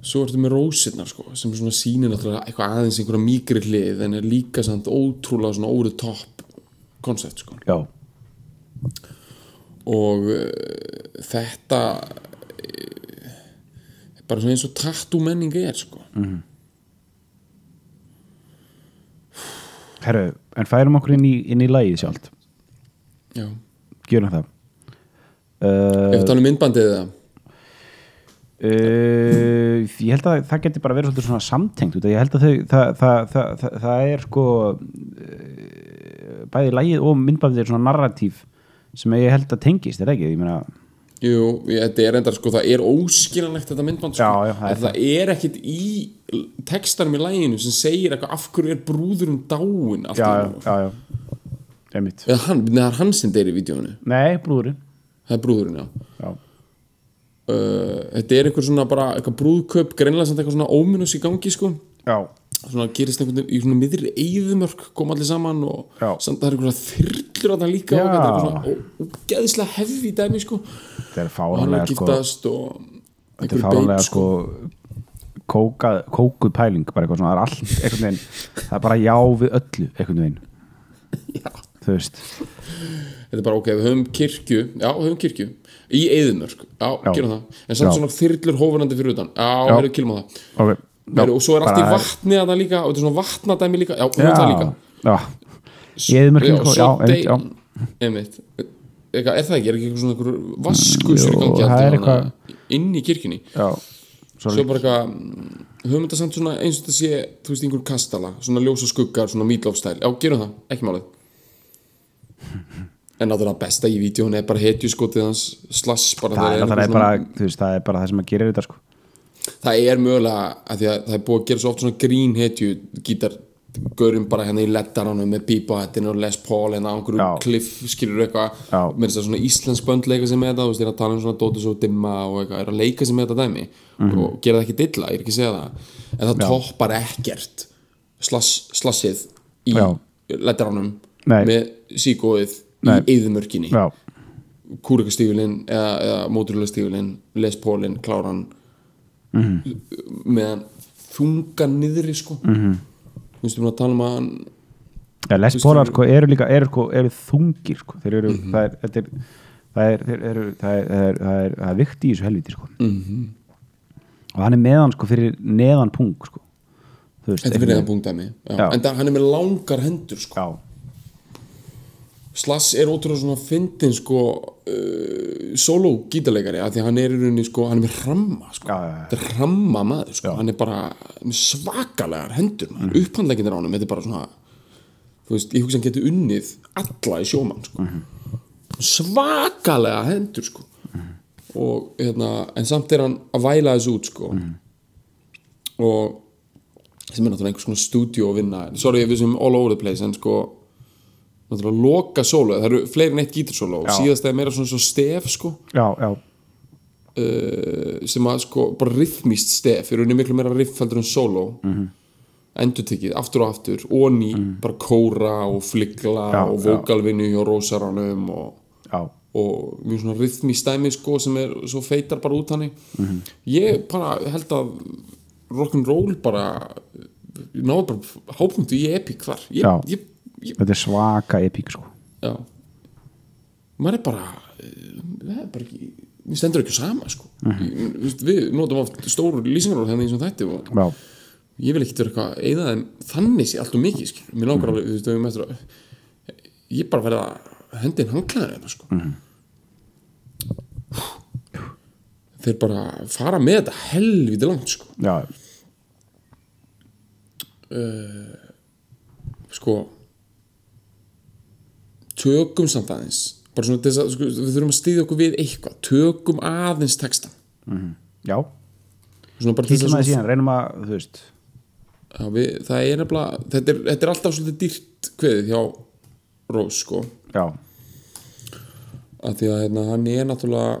svo ertu með rósirnar sko sem svona sýnir náttúrulega eitthvað aðeins einhverja mýgri hlið en er líka samt ótrúlega svona over the top koncept sko. Já, og uh, þetta er bara svona eins og tattoo menning er sko. Herru, en færum okkur inn í, inn í lagið sjálft. Já, gjörum það. Ef tala um myndbandið eða uh, ég held að það geti bara verið svolítið svona samtengt út af ég held að þau, það, það, það, það, er sko uh, bæði lagið og myndbandið er svona narratív sem ég held að tengist, er ekki? Ég meina, Jú, þetta er endar sko, það er óskiljanlegt þetta myndband sko. Já, já, það er það. er ekkit í textanum í læginu sem segir eitthvað af hverju er brúðurinn dáin já, já, einu. já, já. Einmitt, eða hann, neða það er hann sem deyr í vídjónu nei, brúðurinn. Það er brúðurinn, já. Já, uh, þetta er eitthvað svona bara eitthvað brúðköp, greinlega samt eitthvað svona óminus í gangi sko. Já, svona gerist einhvern veginn í svona miðri eyðumörk koma allir saman og Já. samt það er eitthvað þyrlur á það líka Já. og þetta er svona ógeðslega hefði dæmi sko. Þetta er að sko, þetta er einhver babe, sko kókað, kókuð pæling bara eitthvað svona, það er allt einhvern veginn það er bara já við öllu einhvern veginn. Já. þú veist, þetta er bara ok, við höfum kirkju já, við höfum kirkju í eyðumörk já, Já. gerum það, en samt Já. svona þyrlur hófurandi fyrir utan, já, Já. við kilma það. Ok. Heru, og svo er allt í vatni að það líka og þetta er svona vatnadæmi líka, já, við höfum það líka. Já, Í eyðimörkinni, og já, einmitt, Eitthvað, er það ekki, er ekki eitthvað svona einhver vaskusur í gangi inn í kirkjunni? Já. Svo bara eitthvað mm, höfum þetta samt svona eins og þetta sé þú veist einhver kastala, svona ljós og skuggar svona meatloaf-stæl, já gerum það, ekki málið en náttúrulega besta í vídjón er bara hetjuskotið hans slass bara það er, það, er bara, veist, það er bara það sem að gera þetta sko. það er mögulega að að það er búið að gera svo oft svona grín hetju gítar gaurum bara hérna í leddaranum með bíbahettinu og Les Paul hérna á einhverju Já. kliff skilur eitthvað Já. með þess að svona íslensk bönd leika sig með þetta þú veist, ég er að tala um svona Dóttis og Dimma og eitthvað, er að leika sig með þetta dæmi Mhm. og gera það ekki dilla, ég er ekki að segja það en það toppar ekkert slass, slassið í Já. leddaranum Nei. með síkóið Nei. í eyðumörkinni já, kúrikastífilinn eða, eða móturlega Les Paulinn, kláran Mhm. meðan þunga niðri sko mm -hmm. þú veist, við erum að tala um að ja, Les Þú veist, Pólar þú- sko, eru líka eru, sko, eru þungir sko. þeir eru, það þetta er það er, það er, það er, það er, það er vikt í þessu helviti sko. Mhm. og hann er meðan sko fyrir neðan sko. Veist, þetta er fyrir punktæmi Já. en það, hann er með langar hendur sko já, Slass er ótrúlega svona fyndin sko uh, solo gítarleikari af því að hann er í rauninni sko, hann er með ramma sko. Já, já, já. þetta er ramma maður sko. hann er bara svakalegar hendur Mhm. mm. upphandleikindir á honum þetta er bara svona þú veist, ég hugsa hann getur unnið alla í sjómann sko. Mhm. svakalega hendur sko. og hérna en samt er hann að væla þessu út sko. Mhm. og sem er náttúrulega einhvers svona stúdíu að vinna sorry við sem all over the place en sko náttúrulega loka solo það eru fleiri en eitt gítarsolo Já. síðast er meira svona svo stef sko já, já, uh, sem að sko bara rithmist stef er rauninni miklu meira riff heldur en solo mm Mhm. -hmm. endurtekið aftur og aftur og ný bara kóra og fligla Já, og já. vokalvinnu hjá rósaranum og, og mjög svona rithmist dæmi sko sem er svo feitar bara út hannig Mhm. ég bara held að rock'n'roll bara náðu bara hápunktu í epic þar ég, ég, ég, þetta er svaka epík sko. já. Maður er bara eh, það er bara ekki við stendur ekki sama sko. mm við, við notum oft stóru lýsingar þannig eins og þetta og já, ég vil ekkert vera eitthvað eða þannig sé allt og mikið skil. mér langar alveg, þú veist, við að ég bara verða að hendi inn hangklæðin þetta sko. Þeir bara fara með þetta helviti langt sko. Já, sko tökum samt aðeins bara svona þess að sko, við þurfum að stýða okkur við eitthvað. Tökum aðeins textan já. Bara til Kíkjum þess að að síðan, reynum að, þú veist. Já, við, það er nefnilega þetta er, þetta er alltaf svolítið dýrt kveðið hjá Rós sko. Já, af því að hérna, hann er náttúrulega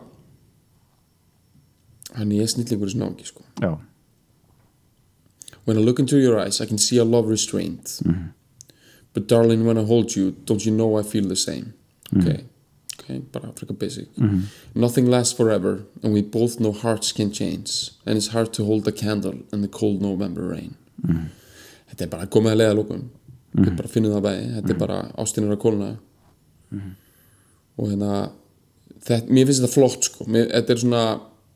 hann er snillingur í snáki sko. Já, When I look into your eyes I can see a love restraint But darling when I hold you Don't you know I feel the same? Ok, ok, bara frekar basic. Nothing lasts forever And we both know hearts can change And it's hard to hold a candle In the cold November rain. Þetta er bara komið að leiða lókum Þetta er bara að finna það bæði Þetta er bara ástinir að kólna. Og hérna þetta, Mér finnst þetta flott sko. Mér, Þetta er svona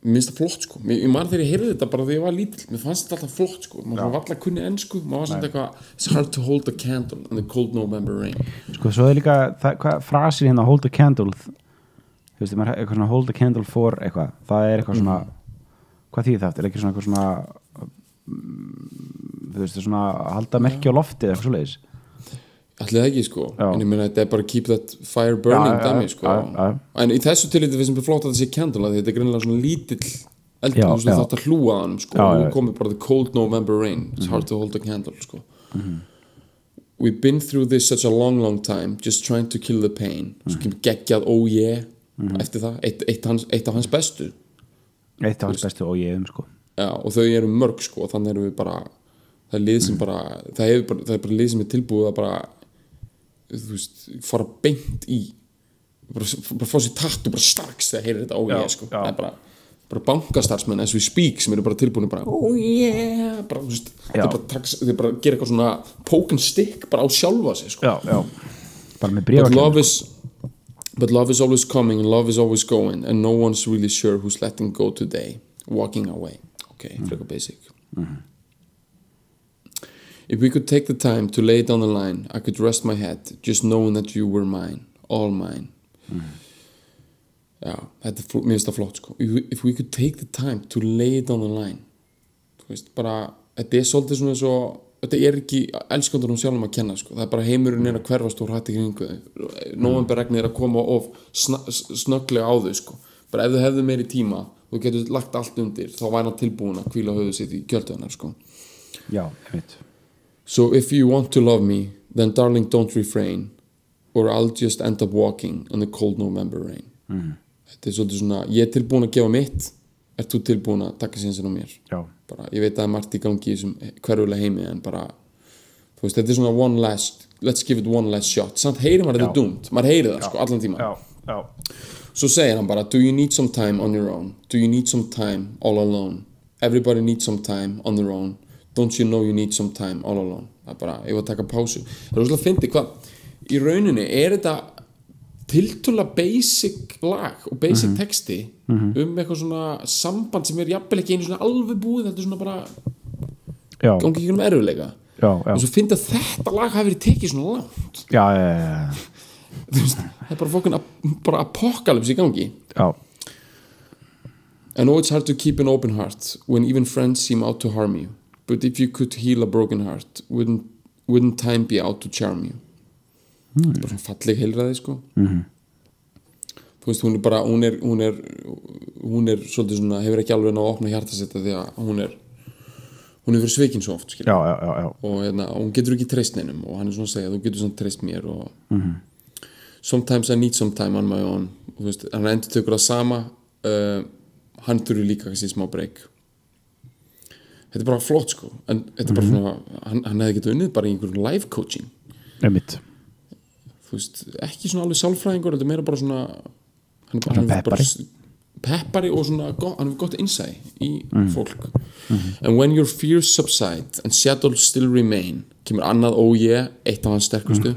Mér finnst þetta flott sko. Mér, Ég man þegar ég heyrði þetta bara þegar ég var lítill. Mér fannst þetta alltaf flott sko. Maður var alltaf kunni ennsku Maður var svona eitthvað It's hard to hold a candle In the cold November rain. Sko, svo er líka það, hvað, frasir hérna, hold a candle. Þú veist, maður eitthvað svona hold a candle for eitthvað, það er eitthvað svona hvað þýð það eftir, er ekki svona eitthvað svona mm, þú veist, svona halda merki á lofti eða eitthvað svo það ekki sko. Já. En ég meina þetta er bara keep that fire burning Já, dæmi sko. Já. En í þessu tillit við sem er flott að þetta sé af því Þetta er greinilega svona lítill eldur já. þátt að hlúa hann sko. Og nú komið bara the cold November rain. It's hard to hold a candle sko. We've been through this such a long long time Just trying to kill the pain. Svo kemur geggjað oh yeah Eftir það, eitt, eitt, hans, eitt af hans bestu. Eitt af hans bestu og ég um sko. Já, og þau eru mörg sko. Þannig erum við bara það er lið sem bara það, bara, það er bara lið sem er tilbúið að bara þú veist, fara beint í bara, bara fá sér tatt og bara strax þegar heyrir þetta oh yeah sko. já. það er bara, bara bankastarfsmenn as we speak sem eru bara tilbúin bara oh yeah bara, þú veist, þeir bara, taks, þeir bara gera eitthvað svona poke and stick bara á sjálfa sig sko. Já, já, bara með But brífa love is But love is always coming and love is always going and no one's really sure who's letting go today. Walking away. Ok, frekar basic If we could take the time to lay on the line I could rest my head just knowing that you were mine all mine Já, þetta er mér finnst það flott sko if we, if we could take the time to lay on the line þú veist, bara þetta er svolítið svona svo þetta er ekki elskandunum sjálfum að kenna sko. það er bara heimurinn er að hverfast og hrætti kringu þau novemberregnið er að koma of snögglega á þau sko. bara ef þau hefðu meiri tíma þú getur lagt allt undir þá hann tilbúin að kvíla höfuð sitt í kjöldöðunar sko. já, ég veit So if you want to love me then darling don't refrain or I'll just end up walking in the cold November rain. Þetta er svolítið svona ég er tilbúin að gefa mitt ert þú tilbúin að taka sinnsinn á mér? Já, bara, ég veit að það er margt í gangi í þessum hverfulega heimi en bara þú veist, þetta er svona one last let's give it one last shot, samt heyrir maður þetta er doomed maður heyrir það sko allan tíma já, já. Svo segir hann bara, do you need some time on your own? Do you need some time all alone? Everybody needs some time on their own don't you know you need some time all alone? Það er bara, ég var að taka pásu. Það er rosalega fyndi hvað, í rauninni er þetta tiltöla basic lag og basic texti um eitthvað svona samband sem er jafnvel ekki einu svona alveg búið þetta er svona bara gangi ekki um já, og svo fyndi að þetta lag hafi verið tekið svona langt. Já, já, já, það er bara fokkin bara apokalypse í gangi. Já, I know it's hard to keep an open heart when even friends seem out to harm you. But if you could heal a broken heart, wouldn't, wouldn't time be out to charm you? Mm. Bara svona falleg heilræði, sko. -hmm. Þú veist, hún er bara, hún er, hún er, hún er svolítið svona, hefur ekki alveg náð að opna hjartasetta því að hún er, hún hefur verið svikin svo oft, já, já, já, já. Og hérna, hún getur ekki treyst neinum og hann er svona að segja, þú getur svona treyst mér og sometimes I need some time on my own og þú veist, hann endur tökur það sama uh, hann þurfi líka kannski smá break þetta er bara flott sko. En þetta er bara svona, hann, hann hefði getið unnið bara í einhverjum life coaching. Einmitt. Þú veist, ekki svona alveg sálfræðingur þetta er meira bara svona hann er bara, hann er bara peppari. og svona hann hefur gott insight í fólk. And when your fears subside and shadows still remain kemur annað oh yeah, eitt af hans sterkustu.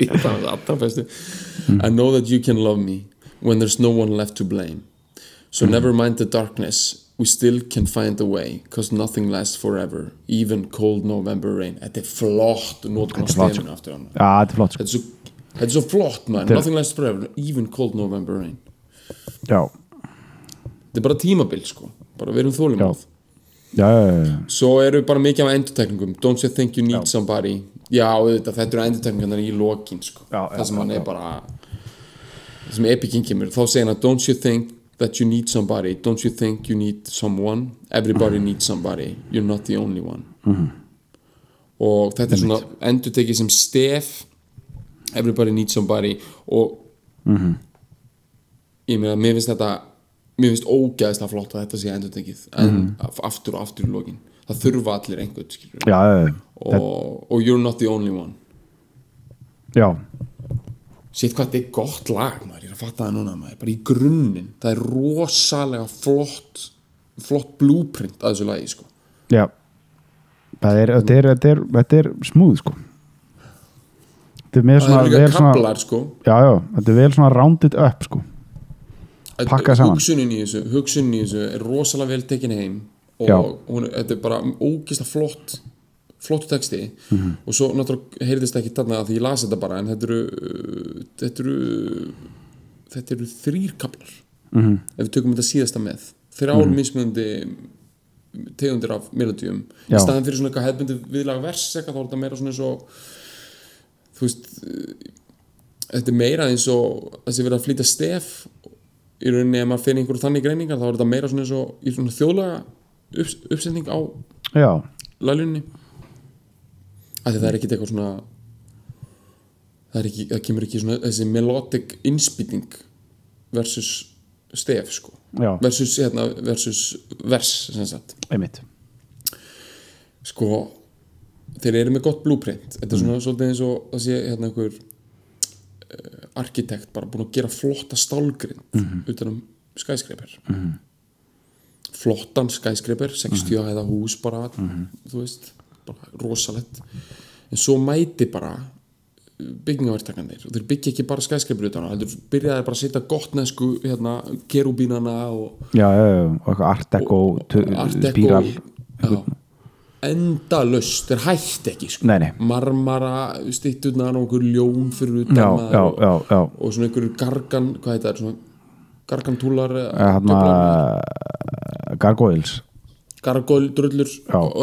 Ég er bara allra bestu. I know that you can love me when there's no one left to blame So never mind the darkness We still can find a way Cause nothing lasts forever. Even cold November rain. Þetta er flott? Nótkun á stefinu aftur hann Já, þetta er flott. Þetta er svo, þetta er svo flott man? Þetta er- Nothing lasts forever. Even cold November rain. Já, Þetta er bara tímabil sko. Bara við erum þólum já, já, já, já. Svo eru bara mikið af endurtekningum Don't you think you need somebody? Já, auðvitað, þetta eru endurtekningarnar í lokin sko. Já, já, Það sem já, hann já. er bara Það sem epikinn kemur Þá segir hann Don't you think that you need somebody. Don't you think you need someone? Everybody Mhm. needs somebody. You're not the only one. Og þetta er svona endurtekið sem stef. Everybody needs somebody. Og Mhm. Ég meina, mér finnst þetta Mér finnst ógæðislega flott að þetta sé endurtekið. En Mhm. aftur og aftur í lokin. Það þurfa allir einhvern skilur já. og, og you're not the only one. Já. Sitt hvað þetta er gott lag maður, ég er að fatta það núna maður, bara í grunninn það er rosalega flott flott blúprint að þessu lagi sko. já. Það er, þetta er, þetta er, þetta er smúð sko Þetta er með það svona, er líka kaplar sko. Já, já, þetta er vel svona rounded up sko Pakkað saman. hugsunin í þessu hugsunin í þessu er rosalega vel tekin heim og hún, þetta er bara ógislega flott flottu texti Mhm. og svo náttúrulega heyrðist ekki þarna að því ég las þetta bara en þetta eru þetta eru þetta eru þrýr kaplar Mhm. ef við tökum þetta síðasta með þrjár mismunandi tegundir af melodíum í staðan fyrir svona eitthvað hefðbundi viðlaga vers eitthvað þá er þetta meira svona eins og þú veist þetta er meira eins og þessi verið að flýta stef í rauninni ef maður fyrir einhverju þannig greiningar þá er þetta meira svona eins og í svona þjóðlega upps, uppsetning á laglunni því það er ekkit eitthvað svona það er ekki, það kemur ekki svona þessi melodic innspýting versus stef sko. Já, versus, hérna, versus vers sem sagt. Einmitt. Sko þeir eru með gott blueprint. Þetta er svona svolítið eins og það sé hérna einhver uh, arkitekt bara búin að gera flotta stálgrind utan um skyscraper. Flottan skyscraper 60 hæða hús bara þú veist, bara rosalett en svo mæti bara byggingavertakanir og þeir byggja ekki bara skyscraper utan á heldur byrjaði bara að setja gott nesku hérna, kerubínana og Já, já, já, og eitthvað art deco tu- Art Deco spíral já, endalaust þeir hætti ekki sko. Nei, nei. marmara stýtturnar og einhver ljón fyrir utan og, og svona einhver gargan hvað heit það, svona gargantúlar Hérna Gargoyles gargól drullur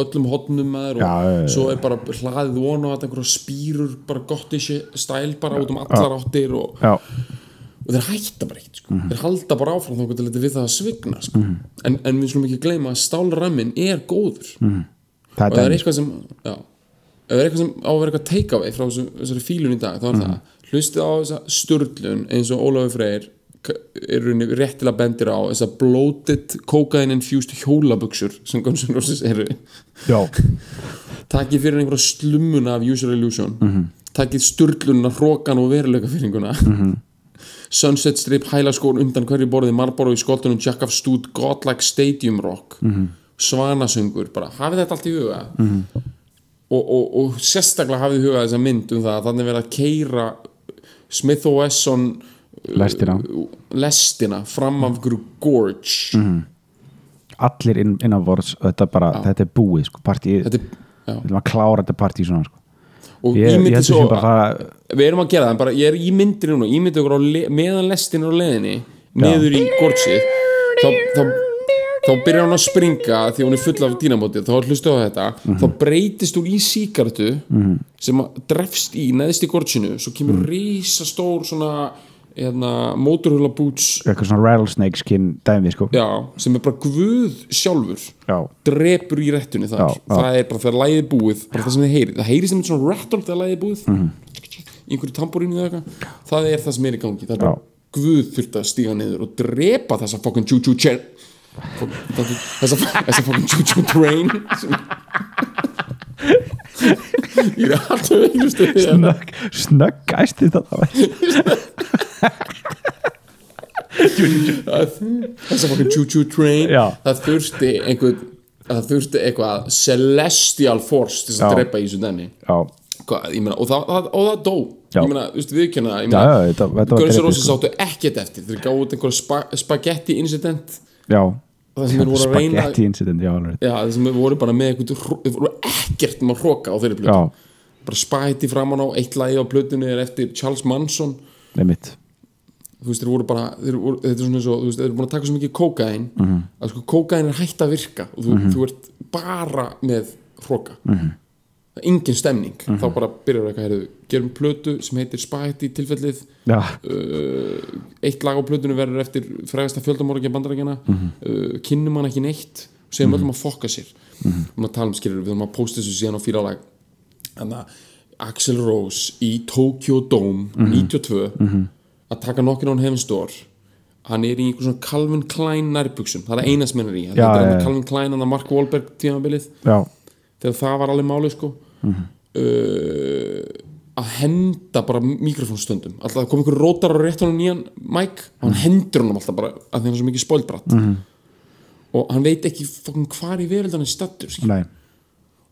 öllum hotnum maður og Já, svo er bara hlaðið von á þetta einhverja spýrur bara gottishi stæl bara út um allar áttir og, og þeir hætta bara ekkert sko. Mhm. þeir halda bara áfram þá við það að svigna sko. en, en við slum ekki gleyma að stálrammin er góður Mhm. það og það er eitthvað sem já, ef það er eitthvað sem á að vera eitthvað take-away frá þessu, þessari fílun í dag þá er Mhm. það, hlustið á þessa störlun eins og Ólafur Freyr er rauninni réttilega bendir á þessa bloated cocaine infused hjólabuxur sem Guns N' Roses eru. Já, takið fyrir einhverja slummuna af user illusion. Mhm. takið störlunna, hrókan og veruleika fyringuna Mhm. sunset strip, hælaskór undan hverju borði Marlboro í skoltunum, Jack of Stúd Godlike Stadium Rock. Mhm. svanasöngur, bara. Hafið þetta allt í huga? Og, og, og sérstaklega hafið í huga þessa mynd um það að þannig verið að keira Smith og Wesson lestina. Lestina fram af einhverju gorge. Allir inn, innan vorðs Þetta bara, þetta er búið sko Partíð, þetta er, við erum að klára þetta partí svona sko. Og Ég, ég heldur svo sem það við erum að gera það, bara, ég er í myndir núna ímyndið okkur á le, meðan lestin á leðinni niður í gorgeið þá, þá, þá byrjar hann að springa því hún er full af dýnamótið þá hlustu á þetta, Mhm. þá breytist hún í síkartu sem að drefst í neðst í gorgeinu, svo kemur Mhm. risastór svona hérna, móturhula boots. Eitthvað svona rattlesnake skin dæmi sko. Já, sem er bara guð sjálfur Já, drepur í réttunni þar. Já, það er bara þegar lægið er búið það sem þið heyrið, það heyrið sem er svona rattle þegar lægið er búið. Mhm. í einhverju tamborínu eða eitthvað. Það er það sem er í gangi, það er bara guð þurft að stíga niður og drepa þessa fucking choo-choo chain þessa, þessa fucking choo-choo train. sem ég er alltaf einustu snögg, snögg æsti þetta þessa fucking choo-choo train. Já. það þurfti einhvern það þurfti eitthvað celestial force til þess að drepa í þessu denni og, það, dó. Já. ég meina, þú veist, viðkjöna Guns N' Roses sko. áttu ekkert eftir. Þeir gáðu út einhver spa, spagetti incident. Já, það sem þeir voru að reyna spagetti incident já, alveg já, það sem þeir voru bara með eitthvað ekkert um að hróka á þeirri plötu. Já, bara spagetti framan á, eitt lagi á plötunni er eftir Charles Manson. Nefnitt þú veist, þeir voru bara þeir voru, þetta er svona eins og, þú veist, þeir eru búin að taka svo mikið kókain Mhm. að sko, kókain er hægt að virka og þú, þú ert bara með hróka Mhm. Það er engin stemning. Þá bara byrjar eitthvað, heyrðu, gerum plötu sem heitir Spaghetti tilfellið. Já, uh, eitt lag á plötunni verður eftir frægasta fjöldamorgi bandarækjana Mhm. uh, kynnum hann ekki neitt og segjum öllum að fokka sér. Mhm. við erum að tala um skilur, við erum að posta þessu síðan á fílalag þannig að Axel Rose í Tokyo Dome Mhm. 92 að taka nokkin on Heaven's Door. Hann er í einhver svona Calvin Klein nærbuxum það er það eina sem hann er í, þetta er hann. Calvin Klein hann að Mark Wahlberg tímabilið. Já, þegar það var alveg máli sko uh, að henda bara mikrofónstundum alltaf það kom einhver rótar og rétt hann nýjan mic og hann hendur hann alltaf bara að hann er svo mikið spoilbratt og hann veit ekki hvar í er stattur skilur. nei.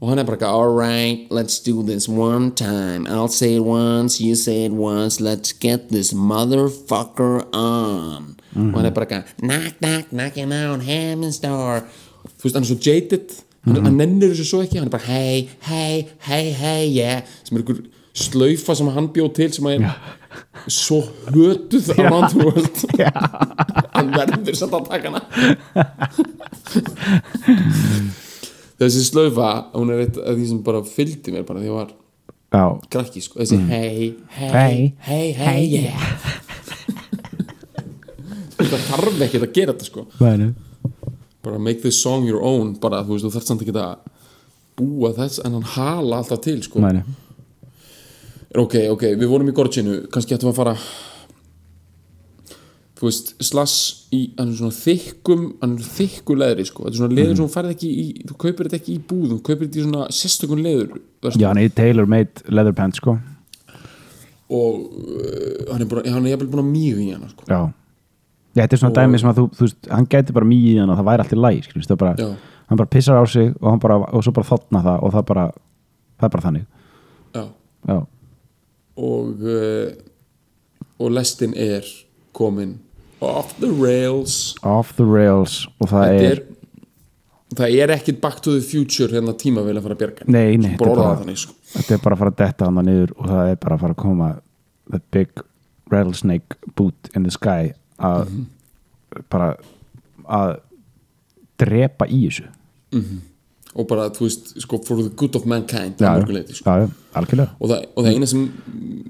Og hann er bara alright, let's do this one time. I'll say it once, you say it once. Let's get this motherfucker on. Og hann er bara eitthvað knock, knock, knocking on heaven's door þú veist, hann er svo jaded hann, hann nennir þessu svo ekki, hann er bara hey, hey, hey, hey, yeah. Sem er einhver slaufa sem hann bjóð til sem er svo hötuð the world hann verður samt að taka hana. Þessi slaufa hún er eitt af því sem bara fylgdi mér bara því að ég var krakki sko. þessi hey, hey, Hey, hey, hey, yeah. það þarf ekki að gera þetta sko. Nei bara make this song your own bara þú veist þú þarf samt ekki að búa þess en hann hala alltaf til sko. Nei. ok, ok, við vorum í Gorginu kannski ættum að fara þú veist, slass í hann er svona þykkum hann er þykku leðri sko, þetta er svona leður sem þú færð ekki í þú kaupir þetta ekki í búð, þú kaupir þetta í svona sérstökun leður já, hann er tailor made leather pants sko. Og uh, hann er, bara, hann er jafnvel búin að mýgu í hana sko. já, já þetta er svona Og- dæmi sem að þú, þú veist, hann gæti bara mýið hann og það væri allt í læg, skilur, það bara Já. hann bara pissar á sig og hann bara, og svo bara þotna það og það bara, það er bara þannig Já. já, og uh, og lestin er komin off the rails off the rails og það þetta er, það er ekkit back to the future hérna tíma vil að fara að bjerga Nei, nei, þetta er bara þannig sko. þetta er bara að fara að detta hann niður og það er bara að fara að koma the big rattlesnake boot in the sky að Mhm. bara að drepa í þessu og bara, þú veist, sko, for the good of mankind mörgu leyti, sko. algjörlega og, það, og það eina sem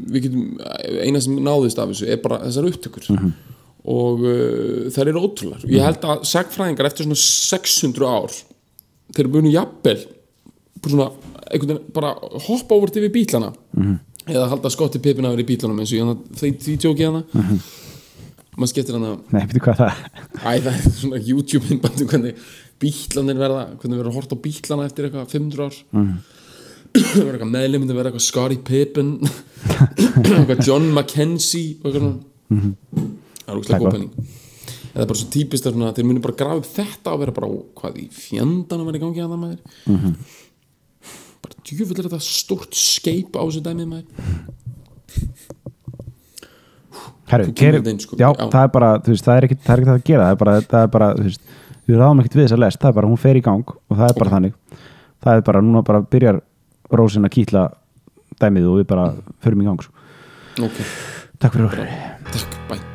við getum, eina sem náðist af þessu er bara þessar upptökur Mhm. og uh, þær eru ótrúlar ég held að sagfræðingar eftir svona 600 ár þeir eru búinu jafnvel bara svona, einhvern veginn bara hoppa over til við bílana Mhm. eða halda skotti pipina yfir í bílanum eins og ég því, því tjókið hana Mhm. Maður skettir hana nei, veitu hvað það Æ, það er svona YouTube innbandu hvernig bílanir verða, hvernig verður að horta bílana eftir eitthvað 500 ár. Það verður eitthvað meðlumindi verða eitthvað Scottie Pippen eitthvað John McKenzie og eitthvað svona. Það er úrslega Það er góð penning. Eða bara svo típist að þeir muni bara grafa upp þetta og vera bara, hvað í fjandanum er í gangi að það maður? Mhm. bara djúfull er þetta stórt skeip á þessu dæmið maður Kemur gerir, inn, sko. já, Já. það er bara, þú veist, það er ekkert það er ekkert að gera, það er bara, það er bara þú veist, við ráðum ekkert við þessa lest, það er bara, hún fer í gang og það er bara þannig, það er bara núna bara byrjar rósin að kýtla dæmið og við bara förum í gang sko. ok, Takk fyrir orðið takk, bæ